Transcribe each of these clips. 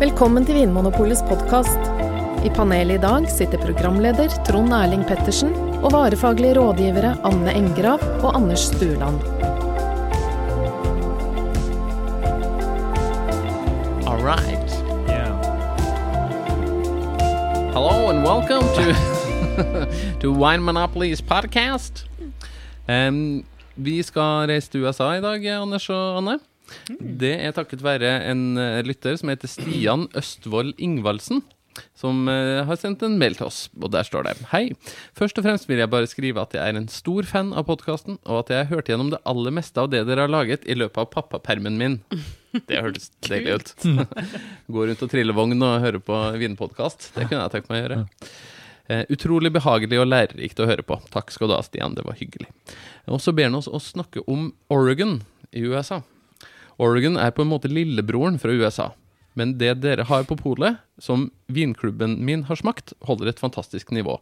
Velkommen til Vinmonopolets podkast. I panelet i dag sitter programleder Trond Erling Pettersen og varefaglige rådgivere Anne Engrav og Anders Stuland. All right. Yeah. Hello and welcome to to Wine Monopolies podcast. Um, vi skal reise til USA i dag, Anders og Anne. Det er takket være en eh, lytter som heter Stian Østvold Ingvaldsen. Som eh, har sendt en mail til oss, og der står det Hei. Først og fremst vil jeg bare skrive at jeg er en stor fan av podkasten, og at jeg har hørt gjennom det aller meste av det dere har laget i løpet av pappapermen min. Det hørtes deilig ut. Gå rundt og trille vogn og høre på vinpodkast. Det kunne jeg tenkt meg å gjøre. Eh, utrolig behagelig og lærerikt å høre på. Takk skal du ha, Stian. Det var hyggelig. Og så ber han oss å snakke om Oregon i USA. Oregon er på en måte lillebroren fra USA. Men det dere har på polet, som vinklubben min har smakt, holder et fantastisk nivå.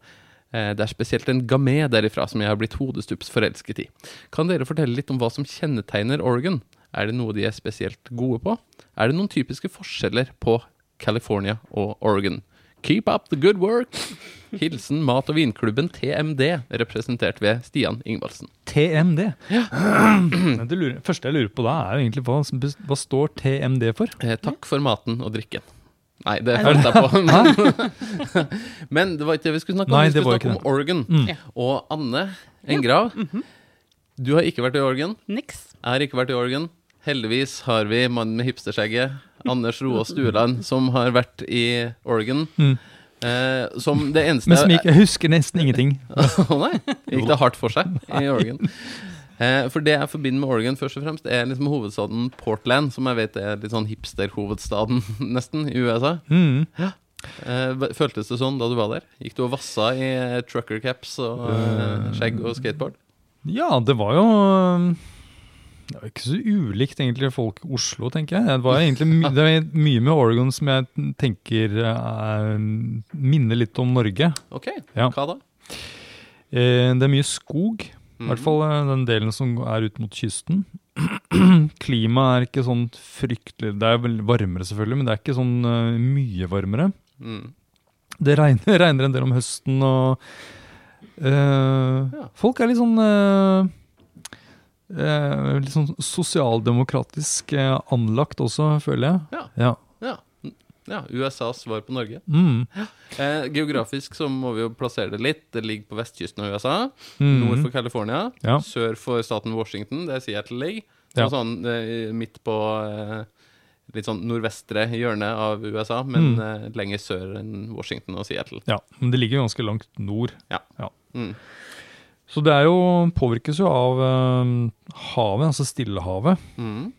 Eh, Det er spesielt en gamé derifra som jeg har blitt hodestups forelsket i. Kan dere fortelle litt om hva som kjennetegner Oregon? Er det noe de er spesielt gode på? Er det noen typiske forskjeller på California og Oregon? Keep up the good work! Hilsen mat- og vinklubben TMD, representert ved Stian Ingvaldsen. TMD. Det lurer, første jeg lurer på da, er jo egentlig hva, hva står TMD for? Eh, takk for maten og drikken. Nei, det følte jeg på. Men, men det var ikke det vi skulle snakke om. Nei, vi skulle snakke om Oregon. Mm. Og Anne Engrav, du har ikke vært i Oregon. Niks. Jeg har ikke vært i Oregon. Heldigvis har vi mannen med hipsterskjegget, Anders Roa Stueland, som har vært i Oregon. Mm. Eh, som det eneste Men som ikke, jeg husker nesten ingenting. Å nei, gikk det hardt for seg i Oregon? Eh, for det jeg forbinder med Oregon, først og fremst er liksom hovedstaden Portland, som jeg vet er litt sånn hipster-hovedstaden nesten i USA. Mm. Eh, føltes det sånn da du var der? Gikk du og vassa i eh, trucker caps og eh, skjegg og skateboard? Ja, det var jo um, Det var ikke så ulikt egentlig folk i Oslo, tenker jeg. Det var egentlig my det var mye med Oregon som jeg tenker uh, minner litt om Norge. Ok, Ja. hva da? Uh, det er mye skog. I Mhm. hvert fall eh, den delen som er ut mot kysten. Klimaet er ikke sånn fryktelig Det er vel varmere, selvfølgelig, men det er ikke sånn uh, mye varmere. Mm. Det regner, regner en del om høsten, og Ja. Folk er litt sånn Litt sånn sosialdemokratisk eh, anlagt også, føler jeg. Ja. Ja. Ja. ja, USAs svar på Norge. Mm. Eh, geografisk så må vi jo plassere det litt. Det ligger på vestkysten av USA. Mm. Nord for California. Ja. Sør for staten Washington, det er Seattle ligger. Ja. Og sånn eh, midt på eh, litt sånn nordvestre hjørne av USA, men Mm. eh, lenger sør enn Washington og Seattle. ja, men det ligger jo ganske langt nord. Ja, Mm. Så det er jo, påvirkes jo av eh, havet, altså Stillehavet. Mm.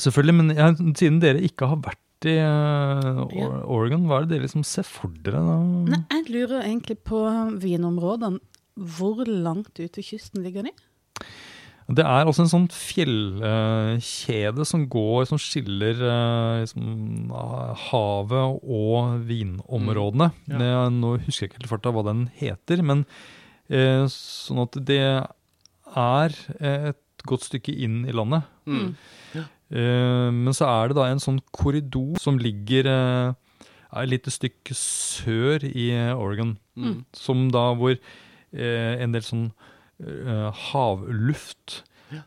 Selvfølgelig, men jeg, siden dere ikke har vært i eh, Oregon, hva er det dere liksom ser for dere da? Nei, jeg lurer egentlig på vinområdene. Hvor langt ut ved kysten ligger de? Det er altså en sånn fjellkjede som går, som skiller eh, liksom, ah, havet og vinområdene. Mm. Ja. Det, nå husker jeg ikke helt farta hva den heter, men sånn at det er et godt stykke inn i landet. Mm. Eh, men så er det da en sånn korridor som ligger eh, et lite stykke sør i eh, Oregon. Mm. Som da hvor eh, en del sånn eh, havluft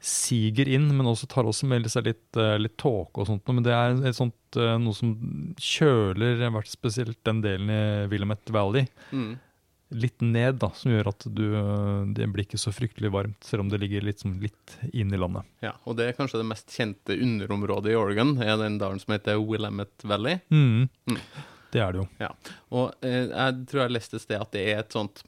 siger inn, men også tar også med seg litt, eh, litt tåke og sånt. Men det er et sånt, eh, noe som kjøler spesielt den delen i Willamette Valley Mm. Litt ned, da, som gjør at du, det blir ikke så fryktelig varmt, selv om det ligger litt, sånn litt inn i landet. Ja, og det er kanskje det mest kjente underområdet i Oregon, er den dalen som heter Willamette Valley. Mm. Mm. Det er det jo. Og eh, jeg tror jeg leste et sted at det er et sånt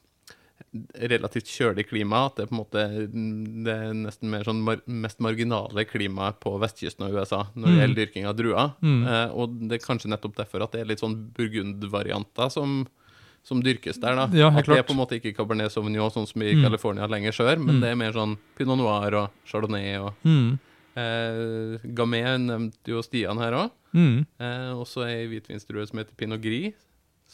relativt kjølig klima, at det er på en måte mm, det er nesten mer sånn mar mest marginale klimaet på vestkysten av USA når det Mm. gjelder dyrking av druer. Mm. Eh, og det er kanskje nettopp derfor at det er litt sånn burgundvarianter som, som dyrkes der, da. Ja, helt at det er på en måte ikke Cabernet Sauvignon sånn som i Mm. California lenger sør, men Mm. det er mer sånn Pinot Noir og Chardonnay og Mm. eh, Gamay nevnte jo Stian her òg. Mm. Eh, også ei hvitvinsdrue som heter Pinot Gris,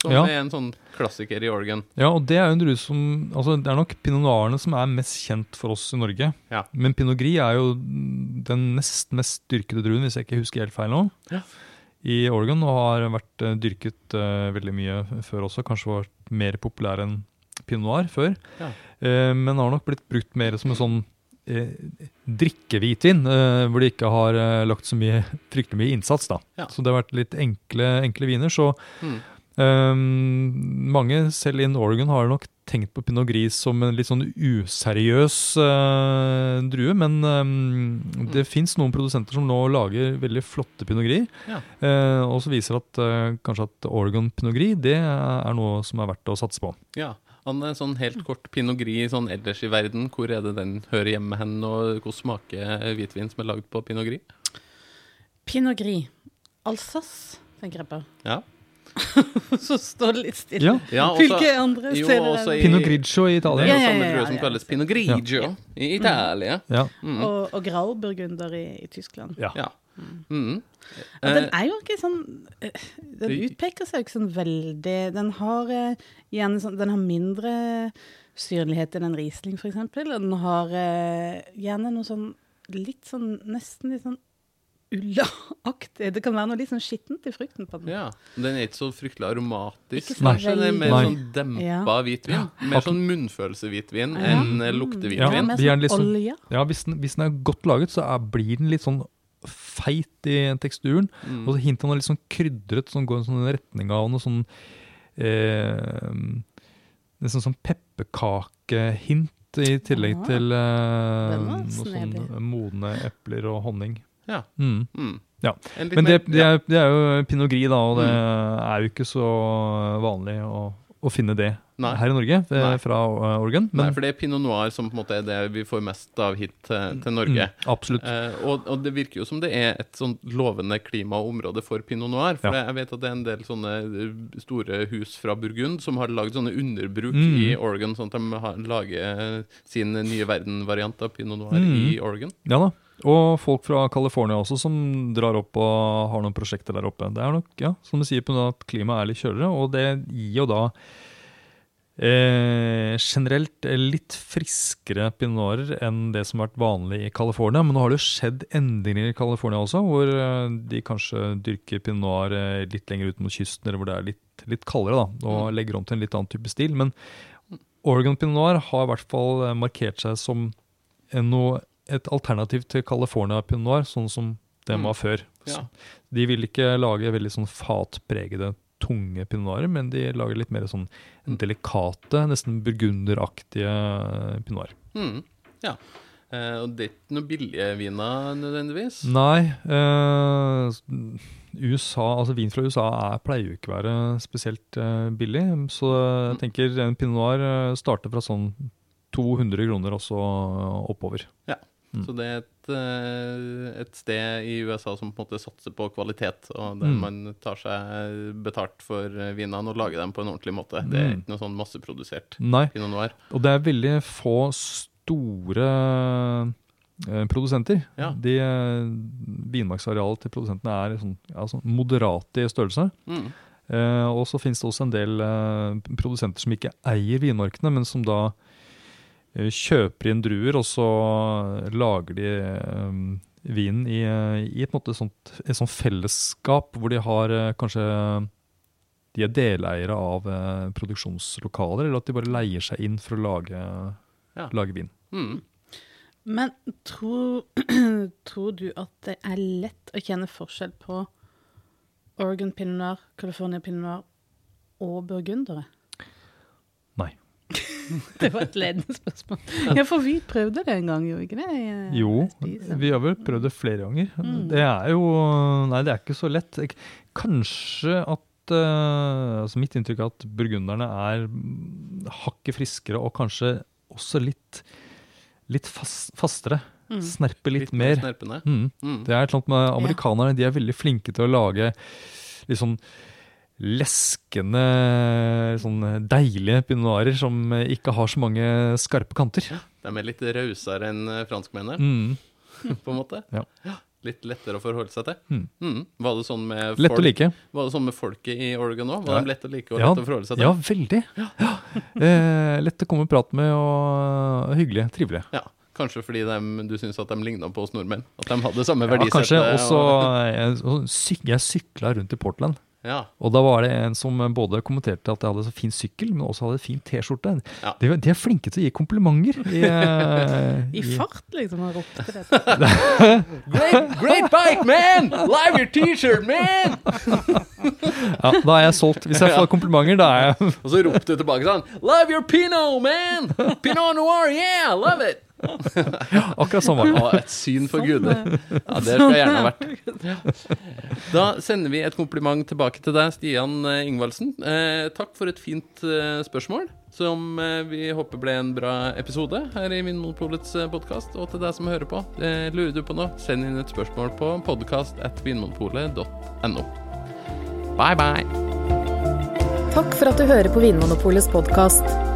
som Ja. er en sånn klassiker i Oregon. Ja, og det er jo en drue som altså Det er nok pinot noirene som er mest kjent for oss i Norge. Ja. Men pinot gris er jo den nest mest dyrkede druen, hvis jeg ikke husker helt feil nå, Ja. I Oregon og har vært eh, dyrket eh, veldig mye før også. Kanskje vært mer populær enn pinot noir før. Ja. Eh, men har nok blitt brukt mer som en sånn eh, drikkehvitvin, eh, hvor de ikke har lagt så mye, fryktelig mye innsats. da. Ja. Så det har vært litt enkle, enkle viner. Så Mm. Eh, mange, selv in Oregon, har nok tenkt på pinot gris som en litt sånn useriøs uh, drue. Men eh, det fins noen produsenter som nå lager veldig flotte pinot gris. Ja. Uh, og så viser at uh, kanskje at Oregon pinot gris det er noe som er verdt å satse på. Ja. Anne, sånn helt kort pinot gris sånn ellers i verden, hvor er det den hører hjemme hen, og hvordan smaker hvitvin som er lagd på pinot gris? Pinot Gris. Alsace, tenker jeg på. Ja. Så står det litt stille. Ja. Ja, også- Hvilke andre jo, steder er det? Pinot grigio i Det Italia. er Ja, jo ja, samme ja, drue som kalles pinot grigio i Italia. Ja. Mm. Og, og Grauburgunder i, i Tyskland. Ja. Ja. Mm. Ja, den Eh, er jo ikke sånn eh, Den utpeker seg jo ikke sånn veldig Den har eh, sånn Den har mindre syrlighet enn en Riesling, eksempel. Og den har gjerne noe sånn litt sånn Nesten litt sånn ullaaktig. Det kan være noe litt sånn skittent i frukten på den. ja. Den er ikke så fryktelig aromatisk, Ikke så kanskje. Det er mer Nei. sånn dempa Ja. hvitvin. Mer sånn munnfølelsehvitvin Ja. enn eh, Ja, Det luktehvitvin. er vi er sånn litt sånn- olje. Ja, hvis den, hvis den er godt laget, så er, blir den litt sånn feit i teksturen. Mm. Og så hintet noe litt sånn krydret, som går i en sånn retning av noe sånn eh, Nesten sånn pepperkakehint i tillegg Ah, til eh, noen sånn modne epler og honning. Ja. Mm. Mm. Ja. Men det, det, er, det er jo pinot gris, da, og det Mm. er jo ikke så vanlig å, å finne det Nei. her i Norge eh, Nei. fra eh, Oregon. Nei, for det er pinot noir som på en måte er det vi får mest av hit til, til Norge. mm, absolutt. Eh, og, og det virker jo som det er et sånt lovende klima og område for pinot noir. For Ja. jeg vet at det er en del sånne eh, store hus fra Burgund som har lagd sånne underbruk Mm. i Oregon, sånn at de har, lager sin nye verden-variant av pinot noir Mm. i Oregon. Ja da. Og folk fra California også som drar opp og har noen prosjekter der oppe. Det er nok, ja, som du sier, på grunn av at klimaet er litt kjøligere, og det gir jo da eh, generelt litt friskere pinot enn det som har vært vanlig i California. Men nå har det jo skjedd endringer i California også, hvor eh, de kanskje dyrker pinot eh, litt lenger ut mot kysten, eller hvor det er litt, litt kaldere, da, og legger om til en litt annen type stil. Men Oregon pinot har i hvert fall eh, markert seg som noe, et alternativ til California pinot noir, sånn som den Mm. var før. Ja. De vil ikke lage veldig sånn fatpregede, tunge pinot noirer, men de lager litt mer sånn Mm. delikate, nesten burgunderaktige pinot noir. Mm. ja. Eh, og det er ikke noe billige viner nødvendigvis. Nei, eh, USA, altså vin fra USA er, pleier jo ikke å være spesielt eh, billig, så jeg tenker en pinot noir eh, starter fra sånn 200 kroner og så oppover. Mm. Så det er et, eh, et sted i USA som på en måte satser på kvalitet, og der Mm. man tar seg betalt for eh, vinene og lager dem på en ordentlig måte. Det er Mm. ikke noe sånn masseprodusert Nei, pinot noir. Og det er veldig få store eh, produsenter. Ja. De, eh, vinmarksarealet til produsentene er sånn, sånn moderate i størrelse. Mm. Eh, og så finnes det også en del eh, produsenter som ikke eier vinmarkene, men som da eh, kjøper inn druer, og så lager de eh, vinen i, eh, i et, måte sånt, et sånt fellesskap hvor de har eh, kanskje de er deleiere av eh, produksjonslokaler, eller at de bare leier seg inn for å lage, Ja. lage vin. Mm. Men tror, tror du at det er lett å kjenne forskjell på Oregon pinot noir, California pinot noir og burgundere? Nei. Det var et ledende spørsmål. Ja, for vi prøvde det en gang, gjorde vi ikke det? Jo, vi har vel prøvd det flere ganger. Mm. Det er jo Nei, det er ikke så lett. Kanskje at eh, altså Mitt inntrykk er at burgunderne er hakket friskere og kanskje også litt, litt fast, fastere. Mm. Snerper litt, mer mer. Mm. Mm. Det er et eller annet med Amerikanerne de er veldig flinke til å lage litt sånn leskende, sånn deilige pinot noirer som ikke har så mange skarpe kanter. De er litt rausere enn eh, franskmennene, Mm. på en måte. Ja. Litt lettere å forholde seg til. Mm. Mm. Var det sånn med Lett å like. Var det sånn med folket i Oregon òg? Var Ja. de lett å like og Ja, lett å forholde seg til? Ja, veldig. Ja. Eh, lett å komme og prate med og hyggelig. Trivelig. Ja. Kanskje fordi de, du syns at de ligna på oss nordmenn? At de hadde samme Ja, verdisette? kanskje også og- Jeg, og syk, jeg sykla rundt i Portland. Ja. Og da var det en som både kommenterte at jeg hadde så fin sykkel, men også hadde fin T-skjorte. Ja. De, de er flinke til å gi komplimenter. I, eh, I fart, liksom, og ropte det. Great, great bike, man! Live your T-shirt, man! Ja, da er jeg solgt. Hvis jeg får komplimenter, da er jeg Og så ropte du tilbake sånn Love your Pinot, man! Pinot noir, yeah! Love it! Akkurat sånn var det. Å, et syn for guder. Ja, det skal jeg gjerne ha vært. Da sender vi et kompliment tilbake til deg, Stian eh, Ingvaldsen. Eh, takk for et fint eh, spørsmål, som eh, vi håper ble en bra episode her i Vinmonopolets eh, podkast. Og til deg som hører på, eh, lurer du på noe, send inn et spørsmål på podkast at vinmonopolet.no. Bye, bye. Takk for at du hører på Vinmonopolets podkast.